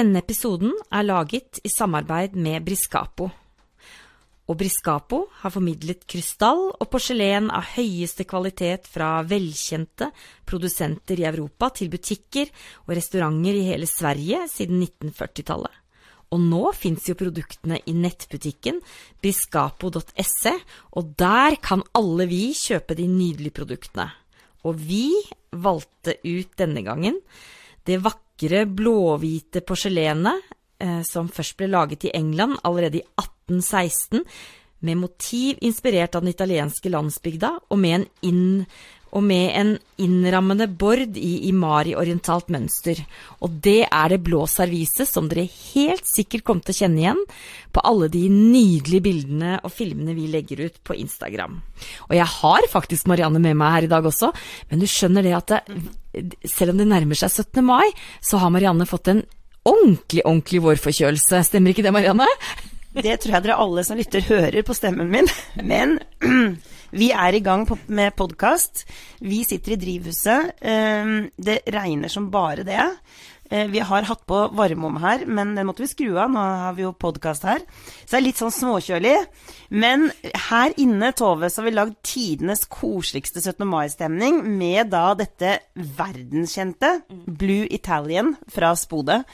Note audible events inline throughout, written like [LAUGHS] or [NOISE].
Denne episoden er laget i samarbeid med Briscapo. Og Briscapo har formidlet krystall og porselen av høyeste kvalitet fra velkjente produsenter i Europa til butikker og restauranter i hele Sverige siden 1940-tallet. Og nå fins jo produktene i nettbutikken briscapo.se, og der kan alle vi kjøpe de nydelige produktene. Og vi valgte ut denne gangen det vakre blåhvite porselenet eh, som først ble laget i England allerede i 1816, med motiv inspirert av den italienske landsbygda, og med en, og med en innrammende bord i imari-orientalt mønster. Og det er det blå serviset som dere helt sikkert kommer til å kjenne igjen på alle de nydelige bildene og filmene vi legger ut på Instagram. Og jeg har faktisk Marianne med meg her i dag også, men du skjønner det at det, selv om det nærmer seg 17. mai, så har Marianne fått en ordentlig, ordentlig vårforkjølelse. Stemmer ikke det, Marianne? Det tror jeg dere alle som lytter hører på stemmen min. Men [CLEARS THROAT] vi er i gang med podkast. Vi sitter i drivhuset. Ehm, det regner som bare det. Eh, vi har hatt på varmeom her, men den måtte vi skru av. Nå har vi jo podkast her. Så det er litt sånn småkjølig. Men her inne, Tove, så har vi lagd tidenes koseligste 17. mai-stemning med da dette verdenskjente Blue Italian fra Spode,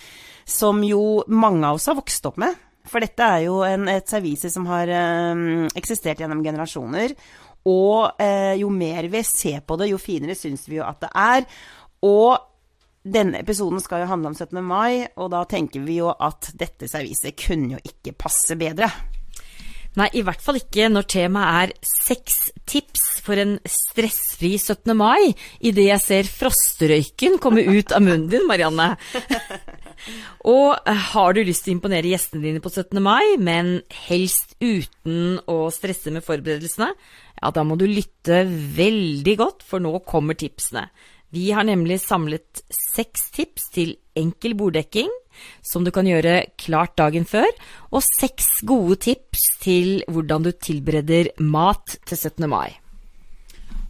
som jo mange av oss har vokst opp med. For dette er jo en, et servise som har um, eksistert gjennom generasjoner. Og eh, jo mer vi ser på det, jo finere syns vi jo at det er. Og denne episoden skal jo handle om 17. mai, og da tenker vi jo at dette serviset kunne jo ikke passe bedre. Nei, i hvert fall ikke når temaet er seks tips for en stressfri 17. mai, idet jeg ser frostrøyken komme ut av munnen din, Marianne. [LAUGHS] Og eh, har du lyst til å imponere gjestene dine på 17. mai, men helst uten å stresse med forberedelsene, ja, da må du lytte veldig godt, for nå kommer tipsene. Vi har nemlig samlet seks tips til enkel borddekking, som du kan gjøre klart dagen før, og seks gode tips til hvordan du tilbereder mat til 17. mai.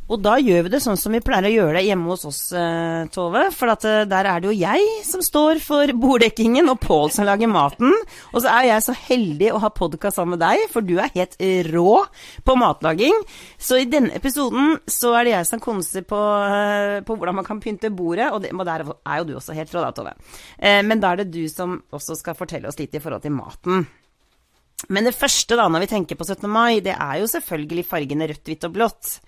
Og da gjør vi det sånn som vi pleier å gjøre det hjemme hos oss, eh, Tove. For at, eh, der er det jo jeg som står for borddekkingen, og Pål som lager maten. Og så er jeg så heldig å ha podkast sammen med deg, for du er helt rå på matlaging. Så i denne episoden så er det jeg som konser på, eh, på hvordan man kan pynte bordet, og, det, og der er jo du også helt rå da, Tove. Men da er det du som også skal fortelle oss litt i forhold til maten. Men det første da, når vi tenker på 17. mai, det er jo selvfølgelig fargene rødt, hvitt og blått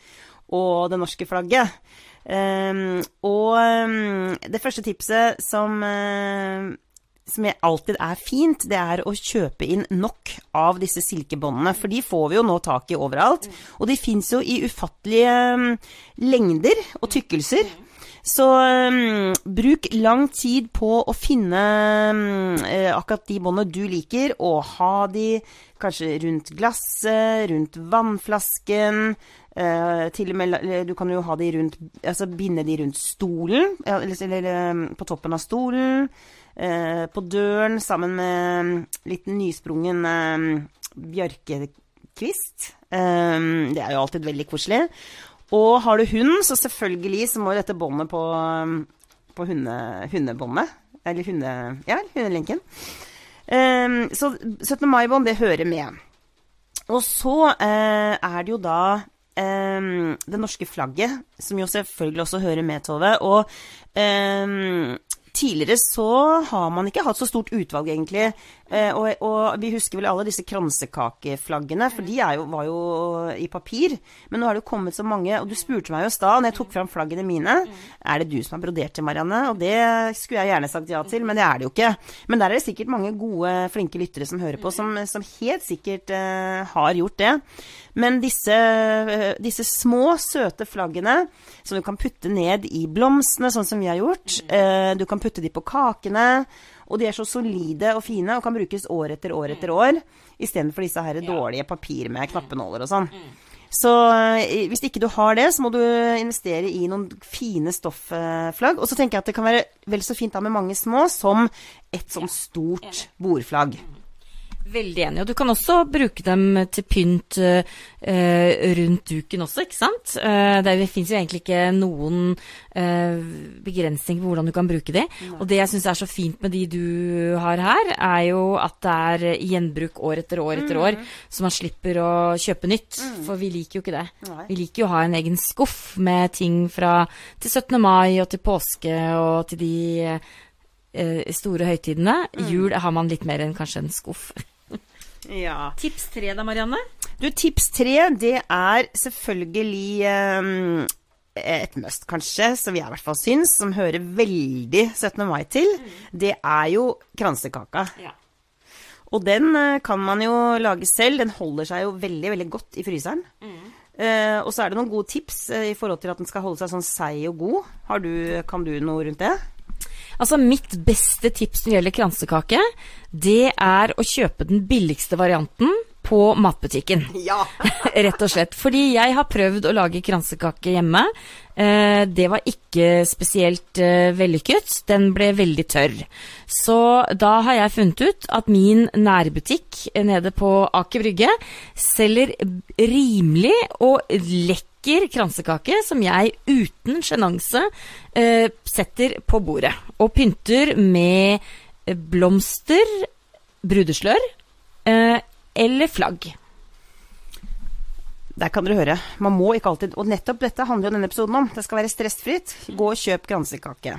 og det norske flagget. Um, og um, det første tipset som, uh, som alltid er fint, det er å kjøpe inn nok av disse silkebåndene. For de får vi jo nå tak i overalt. Og de fins jo i ufattelige um, lengder og tykkelser. Så um, bruk lang tid på å finne um, akkurat de båndene du liker, og ha de kanskje rundt glasset, rundt vannflasken, Uh, til og med, du kan jo ha de rundt Altså binde de rundt stolen, eller, eller um, på toppen av stolen. Uh, på døren sammen med litt nysprungen um, bjørkekvist. Det er jo alltid veldig koselig. Og har du hund, så selvfølgelig så må dette båndet på, på hunde, hundebåndet Eller hunde, ja, hundelenken. Så 17. mai-bånd, det hører med. Og så uh, er det jo da um, det norske flagget, som jo selvfølgelig også hører med, Tove. Og um, tidligere så har man ikke hatt så stort utvalg, egentlig. Eh, og, og, vi husker vel alle disse kransekakeflaggene, for de jo, var jo i papir. Men nå har det jo kommet så mange, og du spurte meg jo i stad, når jeg tok fram flaggene mine, er det du som har brodert til, Marianne? Og det skulle jeg gjerne sagt ja til, men det er det jo ikke. Men der er det sikkert mange gode, flinke lyttere som hører på, som, som helt sikkert uh, har gjort det. Men disse, uh, disse, små, søte flaggene som du kan putte ned i blomstene, sånn som vi har gjort, du kan putte de på kakene. Og de er så solide og fine og kan brukes år etter år etter år. Istedenfor disse her dårlige papir med knappenåler og sånn. Så eh, hvis ikke du har det, så må du investere i noen fine stoffflagg. Og så tenker jeg at det kan være vel så fint da med mange små som et sånn stort bordflagg. Veldig enig. Og du kan også bruke dem til pynt uh, rundt duken også, ikke sant? Uh, det fins jo egentlig ikke noen uh, begrensning på hvordan du kan bruke de. Og det jeg syns er så fint med de du har her, er jo at det er gjenbruk år etter år etter år, så man slipper å kjøpe nytt. For vi liker jo ikke det. Nei. Vi liker jo å ha en egen skuff med ting fra til 17. mai og til påske og til de store høytidene. Jul har man litt mer enn kanskje en skuff. Ja. Tips tre da, Marianne? Du, tips tre, det er selvfølgelig um, et must, kanskje, som jeg i hvert fall syns, som hører veldig 17. mai til. Det er jo kransekaka. Ja. Og den eh, kan man jo lage selv. Den holder seg jo veldig, veldig godt i fryseren. Eh, og så er det noen gode tips eh, i forhold til at den skal holde seg sånn seig og god. Har du, kan du noe rundt det? Altså, mitt beste tips når det gjelder kransekake, det er å kjøpe den billigste varianten på matbutikken. [LAUGHS] Ja. [LAUGHS] Rett og slett. Fordi jeg har prøvd å lage kransekake hjemme. Eh, det var ikke spesielt eh, vellykket. Den ble veldig tørr. Så da har jeg funnet ut at min nærbutikk nede på Aker Brygge selger rimelig og lekker kransekake som jeg uten sjenanse eh, setter på bordet. Og pynter med eh, blomster, brudeslør eh, eller flagg. Der kan dere høre. Man må ikke alltid Og nettopp dette handler jo denne episoden om. Det skal være stressfritt. Gå og kjøp kransekake.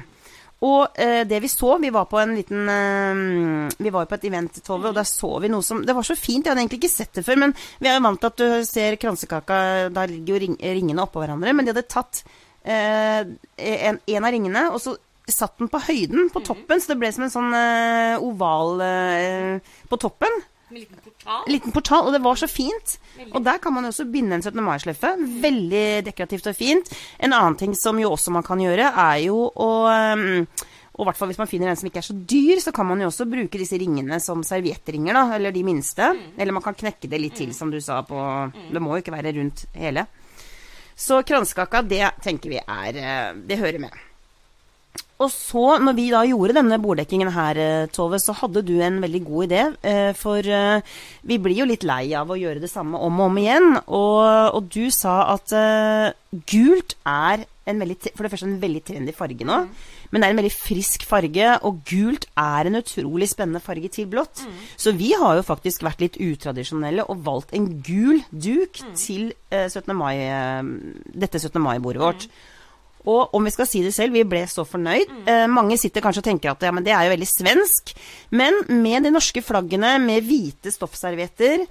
Og eh, det vi så Vi var på en liten eh, Vi var på et event, Tove, og der så vi noe som Det var så fint. Jeg hadde egentlig ikke sett det før, men vi er jo vant til at du ser kransekaka Da ligger jo ring, ringene oppå hverandre. Men de hadde tatt eh, en, en av ringene, og så satt den på høyden, på toppen, så det ble som en sånn eh, oval eh, på toppen. Med liten portal. Liten portal, og det var så fint. Og der kan man jo også binde en 17. mai-sløyfe. Veldig dekorativt og fint. En annen ting som jo også man kan gjøre, er jo å um, og hvert fall hvis man finner en som ikke er så dyr, så kan man jo også bruke disse ringene som serviettringer, da. Eller de minste. Eller man kan knekke det litt til, som du sa på Det må jo ikke være rundt hele. Så kransekaka, det tenker vi er eh, Det hører med. Og så, når vi da gjorde denne borddekkingen her, eh, Tove, så hadde du en veldig god idé. eh, For eh, vi blir jo litt lei av å gjøre det samme om og om igjen. Og, og du sa at gult er en veldig, for det første en veldig trendy farge nå. Men det er en veldig frisk farge, og gult er en utrolig spennende farge til blått. Så vi har jo faktisk vært litt utradisjonelle og valgt en gul duk til eh, 17. mai, dette 17. mai-bordet vårt. Og om vi skal si det selv, vi ble så fornøyd. Eh, mange sitter kanskje og tenker at ja, men det er jo veldig svensk. Men med de norske flaggene, med hvite stoffservietter,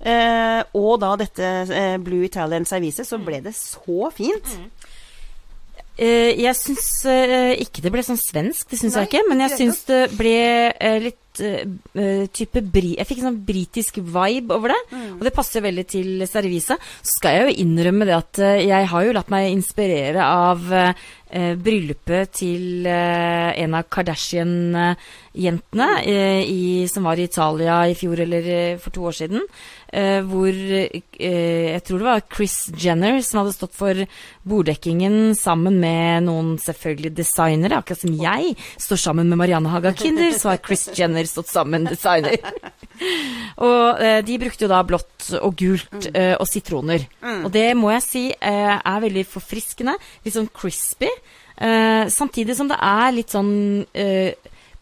eh, og da dette eh, Blue Italian serviset, så ble det så fint. Eh, jeg syns eh, ikke det ble sånn svensk, det syns jeg ikke. Men jeg syns det ble eh, litt eh, type bri... Jeg fikk en sånn britisk vibe over det. Mm. Og det passer veldig til serviset. Så skal jeg jo innrømme det at eh, jeg har jo latt meg inspirere av eh, eh, bryllupet til eh, en av Kardashian-jentene eh, som var i Italia i fjor eller eh, for to år siden. Eh, hvor eh, jeg tror det var Chris Jenner som hadde stått for borddekkingen sammen med noen selvfølgelig designere. Akkurat som jeg står sammen med Marianne Haga Kinder, så har Chris Jenner stått sammen med designer. [LAUGHS] [LAUGHS] og eh, de brukte jo da blått og gult eh, og sitroner. Og det må jeg si eh, er veldig forfriskende. Litt sånn crispy. Eh, samtidig som det er litt sånn eh,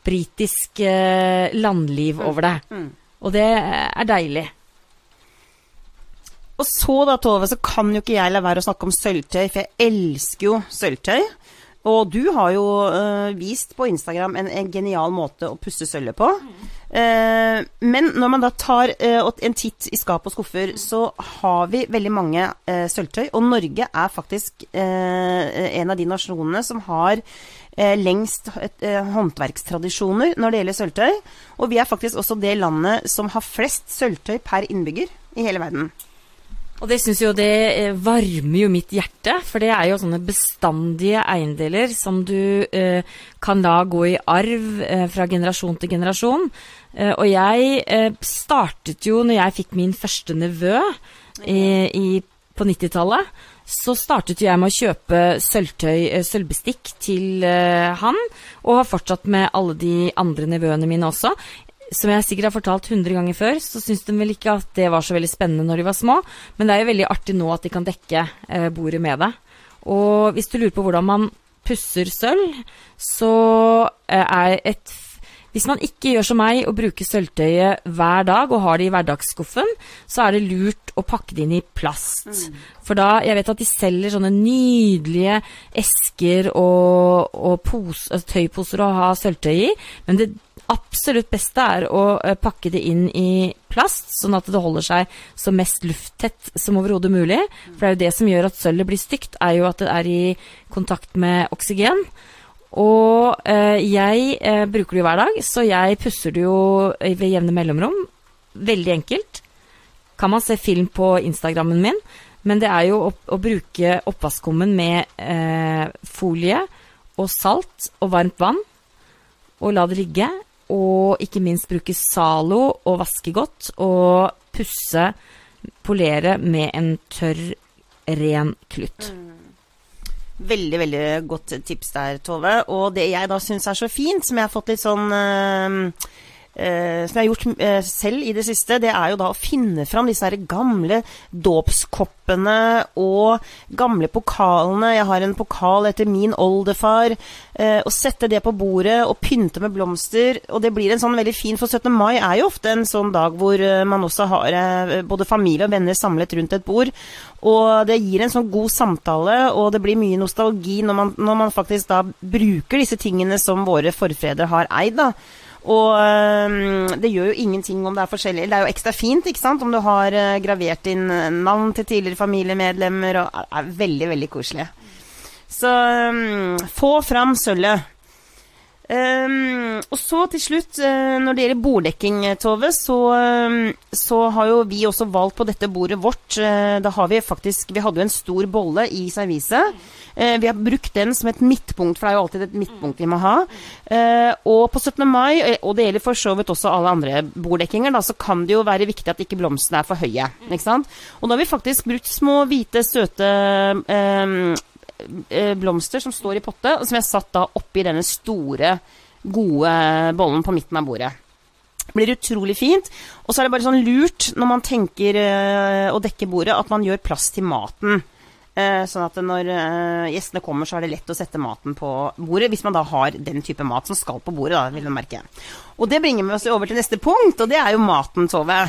britisk eh, landliv over det. Og det er deilig. Og så da, Tove, så kan jo ikke jeg la være å snakke om sølvtøy, for jeg elsker jo sølvtøy. Og du har jo øh, vist på Instagram en, en genial måte å pusse sølvet på. Eh, men når man da tar eh, en titt i skap og skuffer, så har vi veldig mange eh, sølvtøy. Og Norge er faktisk eh, en av de nasjonene som har eh, lengst håndverkstradisjoner når det gjelder sølvtøy. Og vi er faktisk også det landet som har flest sølvtøy per innbygger i hele verden. Og det syns jo det eh, varmer jo mitt hjerte, for det er jo sånne bestandige eiendeler som du eh, kan la gå i arv eh, fra generasjon til generasjon. Eh, og jeg eh, startet jo når jeg fikk min første nevø i, på 90-tallet. Så startet jeg med å kjøpe sølvtøy, eh, sølvbestikk til han, og har fortsatt med alle de andre nevøene mine også. Som jeg sikkert har fortalt 100 ganger før, så syns de vel ikke at det var så veldig spennende når de var små, men det er jo veldig artig nå at de kan dekke eh, bordet med det. Og hvis du lurer på hvordan man pusser sølv, så eh, er et hvis man ikke gjør som meg og bruker sølvtøyet hver dag og har det i hverdagsskuffen, så er det lurt å pakke det inn i plast. Mm. For da Jeg vet at de selger sånne nydelige esker og, og pose, altså tøyposer å ha sølvtøy i, men det absolutt beste er å eh, pakke det inn i plast, sånn at det holder seg så mest lufttett som overhodet mulig. For det er jo det som gjør at sølvet blir stygt, er jo at det er i kontakt med oksygen. Og eh, jeg eh, bruker det jo hver dag, så jeg pusser det jo ved jevne mellomrom. Veldig enkelt. Kan man se film på Instagrammen min, men det er jo å, å bruke oppvaskkummen med eh, folie og salt og varmt vann, og la det ligge. Og ikke minst bruke Zalo og vaske godt, og pusse, polere med en tørr, ren klutt. Mm. Veldig, veldig godt tips der, Tove. Og det jeg da syns er så fint, som jeg har fått litt sånn Uh, som jeg har gjort eh, selv i det siste, det er jo da å finne fram disse her gamle dåpskoppene og gamle pokalene. Jeg har en pokal etter min oldefar. Eh, og sette det på bordet og pynte med blomster. Og det blir en sånn veldig fin For 17. mai er jo ofte en sånn dag hvor man også har både familie og venner samlet rundt et bord. Og det gir en sånn god samtale, og det blir mye nostalgi når man, når man faktisk da bruker disse tingene som våre forfedre har eid. da. Og um, det gjør jo ingenting om det er forskjellig. Det er jo ekstra fint ikke sant, om du har uh, gravert inn navn til tidligere familiemedlemmer. og er, er veldig, veldig koselig. Så um, få fram sølvet. Um, og så til slutt, uh, når det gjelder borddekking, Tove, så, um, så, har jo vi også valgt på dette bordet vårt uh, Da har vi faktisk Vi hadde jo en stor bolle i serviset. Uh, vi har brukt den som et midtpunkt, for det er jo alltid et midtpunkt vi må ha. og på 17. mai, og det gjelder for så vidt også alle andre borddekkinger, da, så kan det jo være viktig at ikke blomstene er for høye. Ikke sant? Og da har vi faktisk brukt små, hvite, søte um, Eh, blomster som står i potte, og som jeg satt da oppi denne store, gode bollen på midten av bordet. Blir utrolig fint. Og så er det bare sånn lurt når man tenker uh, å dekke bordet, at man gjør plass til maten. Uh, sånn at når gjestene kommer, så er det lett å sette maten på bordet. Hvis man da har den type mat som skal på bordet, da, vil man merke. Og det bringer vi oss over til neste punkt, og det er jo maten, Tove.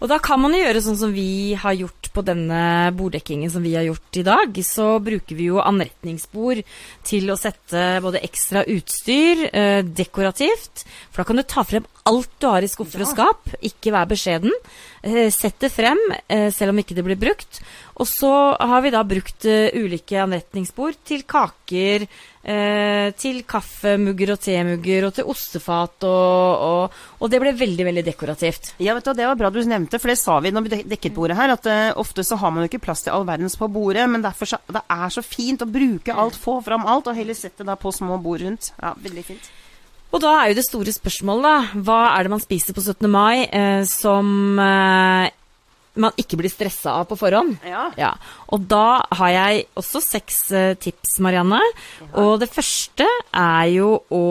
Og da kan man jo gjøre sånn som vi har gjort på denne borddekkingen som vi har gjort i dag. Så bruker vi jo anretningsbord til å sette både ekstra utstyr, eh, dekorativt. For da kan du ta frem alt du har i skuffer og skap. Ikke vær beskjeden. Eh, sett det frem, eh, selv om ikke det blir brukt. Og så har vi da brukt uh, ulike anretningsbord til kaker, uh, til kaffemugger og temugger og til ostefat, og, og, og, det ble veldig, veldig dekorativt. Ja, vet du, Det var bra du nevnte, for det sa vi når vi dekket bordet her, at uh, ofte så har man jo ikke plass til all verdens på bordet, men derfor så, det er så fint å bruke alt, få fram alt, og heller sette det på små bord rundt. Ja, veldig fint. Og da er jo det store spørsmålet, da. Hva er det man spiser på 17. mai eh, som eh, man ikke blir stressa av på forhånd. Ja. ja. Og da har jeg også seks uh, tips, Marianne. Ja. Og det første er jo å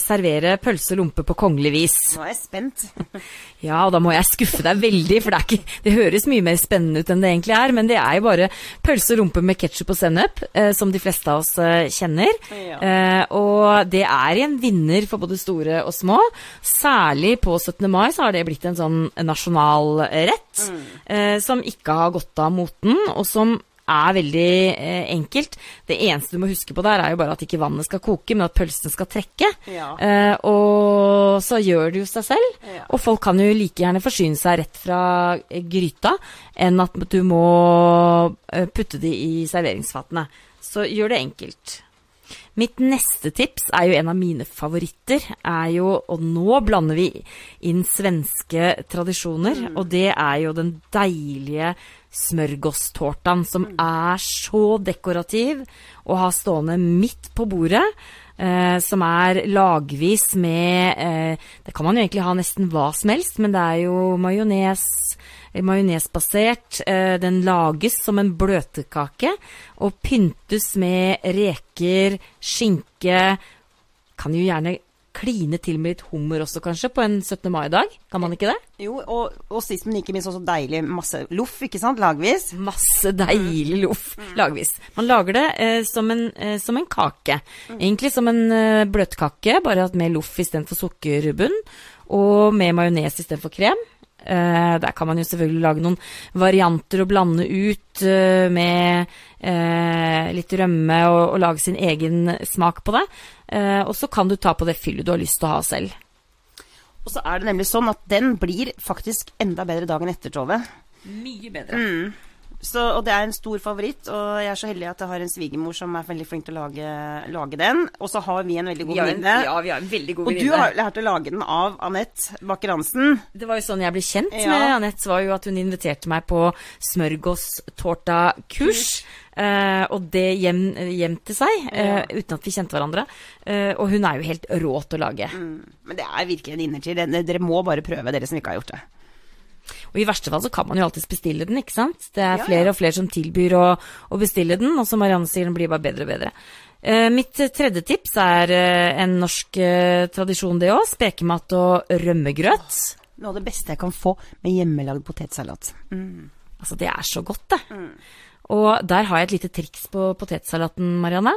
servere pølse og lompe på kongelig vis. Nå er jeg spent. [LAUGHS] ja, og da må jeg skuffe deg veldig, for det, ikke, det, høres mye mer spennende ut enn det egentlig er. Men det er jo bare pølse og rumpe med ketsjup og sennep, eh, som de fleste av oss uh, kjenner. Ja. og det er en vinner for både store og små. Særlig på 17. mai så har det blitt en sånn nasjonal rett. Mm eh, som ikke har gått av moten, og som er veldig eh, enkelt. Det eneste du må huske på der, er jo bare at ikke vannet skal koke, men at pølsene skal trekke. Ja. Eh, og så gjør det jo seg selv. Ja. Og folk kan jo like gjerne forsyne seg rett fra eh, gryta enn at du må eh, putte de i serveringsfatene. Så gjør det enkelt. Mitt neste tips er jo en av mine favoritter. er jo, Og nå blander vi inn svenske tradisjoner. Mm. Og det er jo den deilige smørgåstårtaen som mm. er så dekorativ å ha stående midt på bordet. Eh, som er lagvis med eh, Det kan man jo egentlig ha nesten hva som helst, men det er jo majones, majonesbasert. Eh, den lages som en bløtkake og pyntes med reker, skinke Kan jo gjerne kline til med litt hummer også, kanskje, på en 17. mai-dag? Kan man ikke det? Jo, og, og sist, men ikke minst også deilig masse loff, ikke sant? Lagvis. Masse deilig loff lagvis. Man lager det eh, som, en, eh, som en kake. Egentlig som en eh, bløtkake, bare at med loff istedenfor sukkerbunn. Og med majones istedenfor krem. Eh, der kan man jo selvfølgelig lage noen varianter og blande ut eh, med eh, litt rømme og, og, lage sin egen smak på det. Eh, og så kan du ta på det fyllet du har lyst til å ha selv. Og så er det nemlig sånn at den blir faktisk enda bedre dagen etter, Tove. Mye bedre. Mm. Så, og det er en stor favoritt, og jeg er så heldig at jeg har en svigermor som er veldig flink til å lage, lage den. Og så har vi en veldig god venninne. Ja, vi har en veldig god Og du har lært å lage den av Anette Bakker Hansen. Det var jo sånn jeg ble kjent Ja. med Anette, var jo at hun inviterte meg på smørgåstårta-kurs. Uh, og det hjem, hjem til seg, eh, uten at vi kjente hverandre. Uh, og hun er jo helt rå til å lage. Men det er virkelig en innertid. Dere må bare prøve, dere som ikke har gjort det. Og i verste fall så kan man jo alltids bestille den, ikke sant. Det er Ja, flere ja. og flere som tilbyr å, å bestille den, og som Marianne sier, den blir bare bedre og bedre. Uh, mitt eh, tredje tips er uh, en norsk uh, tradisjon, det òg. Spekemat og rømmegrøt. Noe av det beste jeg kan få med hjemmelagd potetsalat. Mm. Altså, det er så godt, det. Og der har jeg et lite triks på potetsalaten, Marianne.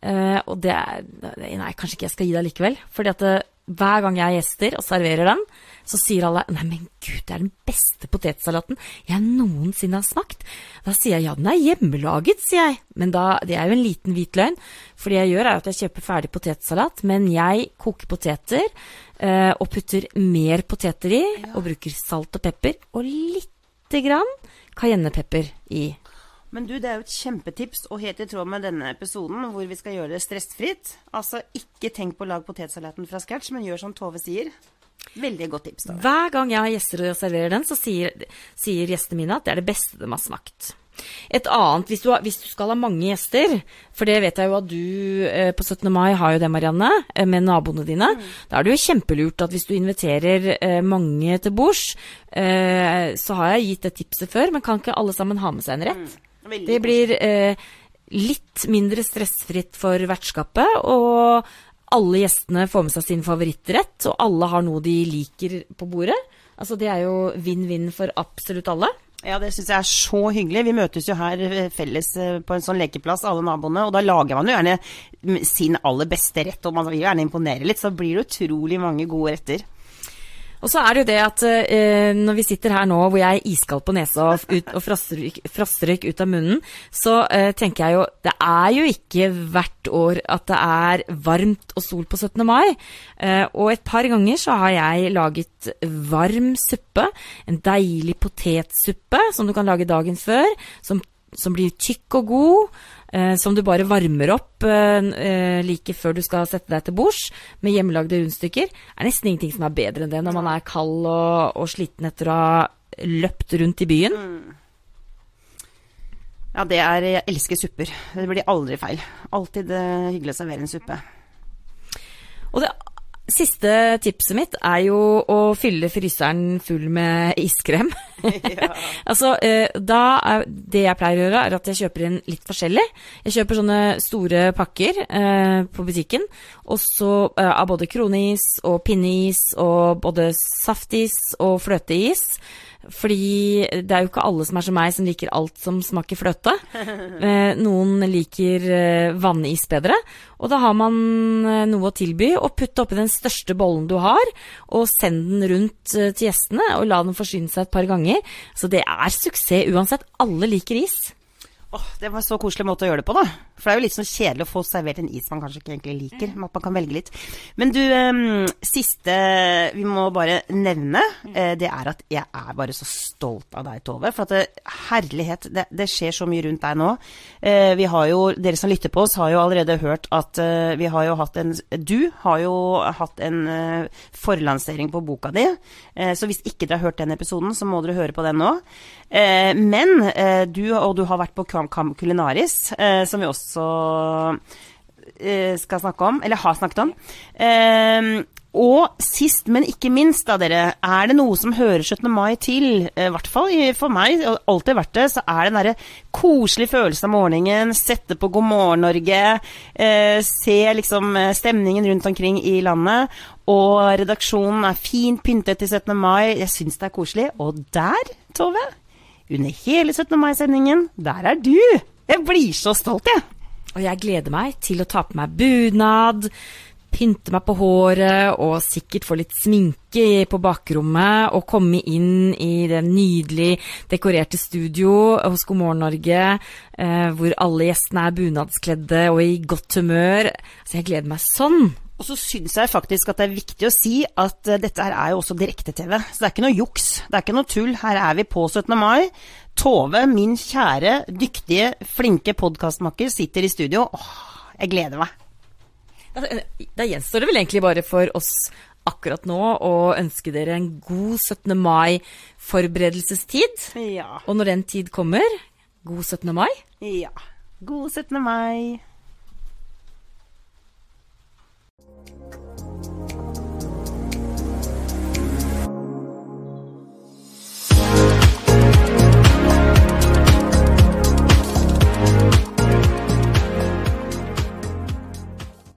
Eh, og det er Nei, kanskje ikke jeg skal gi deg likevel. Fordi at hver gang jeg har gjester og serverer den, så sier alle Nei, men gud, det er den beste potetsalaten jeg noensinne har smakt. Da sier jeg ja, den er hjemmelaget, sier jeg. Men da, det er jo en liten hvit løgn. For det jeg gjør, er at jeg kjøper ferdig potetsalat, men jeg koker poteter eh, og putter mer poteter i, og bruker salt og pepper, og lite grann cayennepepper i. Men du, det er jo et kjempetips, og helt i tråd med denne episoden, hvor vi skal gjøre det stressfritt. Altså, ikke tenk på å lage potetsalaten fra scratch, men gjør som Tove sier. Veldig godt tips, da. Hver gang jeg har gjester og serverer den, så sier, sier gjestene mine at det er det beste de har smakt. Et annet, hvis du, har, hvis du skal ha mange gjester, for det vet jeg jo at du eh, på 17. mai har jo det, Marianne, eh, med naboene dine. Da er det jo kjempelurt at hvis du inviterer eh, mange til bords, eh, så har jeg gitt det tipset før, men kan ikke alle sammen ha med seg en rett? Veldig Det blir eh, litt mindre stressfritt for vertskapet, og alle gjestene får med seg sin favorittrett, og alle har noe de liker på bordet. Altså Det er jo vinn-vinn for absolutt alle. Ja, det syns jeg er så hyggelig. Vi møtes jo her eh, felles eh, på en sånn lekeplass, alle naboene. Og da lager man jo gjerne sin aller beste rett, og man vil jo gjerne imponere litt. Så blir det utrolig mange gode retter. Og så er det jo det at eh, når vi sitter her nå hvor jeg er iskald på nesa og, ut, og frostryk ut av munnen, så eh, tenker jeg jo Det er jo ikke hvert år at det er varmt og sol på 17. mai. Eh, og et par ganger så har jeg laget varm suppe. En deilig potetsuppe som du kan lage dagen før. Som, som blir tykk og god. Eh, som du bare varmer opp eh, eh, like før du skal sette deg til bords med hjemmelagde rundstykker. er nesten ingenting som er bedre enn det når man er kald og, og sliten etter å ha løpt rundt i byen. Ja, det er Jeg elsker supper. Det blir aldri feil. Alltid hyggelig å servere en suppe. Og det siste tipset mitt er jo å fylle fryseren full med iskrem. [LAUGHS] [LAUGHS] altså, eh, da er, det jeg pleier å gjøre, er at jeg kjøper inn litt forskjellig. Jeg kjøper sånne store pakker eh, på butikken, og så eh, av både kroneis og pinneis og både saftis og fløteis. Fordi det er jo ikke alle som er som meg, som liker alt som smaker fløte. [LAUGHS] Eh, Noen liker eh, vannis bedre. Og da har man eh, noe å tilby. Og putte oppi den største bollen du har, og send den rundt til gjestene. Og la den forsyne seg et par ganger. Så det er suksess uansett. Alle liker is. Åh, det var en så koselig måte å gjøre det på, da. For det er jo litt sånn kjedelig å få servert en is man kanskje ikke egentlig liker. Men at man kan velge litt. Men du, em, siste vi må bare nevne, eh, det er at jeg er bare så stolt av deg, Tove. For at det, herlighet, det, det skjer så mye rundt deg nå. Eh, vi har jo, dere som lytter på oss, har jo allerede hørt at eh, vi har jo hatt en Du har jo hatt en eh, forlansering på boka di. Eh, så hvis ikke dere har hørt den episoden, så må dere høre på den nå. Eh, men eh, du, og du har vært på Kam Culinaris, eh, som vi også eh, skal snakke om, eller har snakket om. Eh, Og sist, men ikke minst, da dere, er det noe som hører 17. mai til, i hvert fall for meg, og alltid vært det, så er det den derre koselige følelsen av morgenen, sette på God morgen Norge, eh, se liksom stemningen rundt omkring i landet, og redaksjonen er fint pyntet til 17. mai, jeg syns det er koselig. Og der, Tove, under hele 17. mai-sendingen, der er du! Jeg blir så stolt, jeg. Og jeg gleder meg til å ta på meg bunad, pynte meg på håret og sikkert få litt sminke på bakrommet og komme inn i det nydelig dekorerte studio hos God morgen Norge, eh, hvor alle gjestene er bunadskledde og i godt humør. Så jeg gleder meg sånn. Og så syns jeg faktisk at det er viktig å si at uh, dette her er jo også direkte-TV. Så det er ikke noe juks, det er ikke noe tull. Her er vi på 17. mai. Tove, min kjære, dyktige, flinke podkastmakker, sitter i studio. Åh, jeg gleder meg. Da gjenstår det vel egentlig bare for oss akkurat nå å ønske dere en god 17. mai-forberedelsestid. Ja. Og når den tid kommer, god 17. mai. Ja. God 17. mai.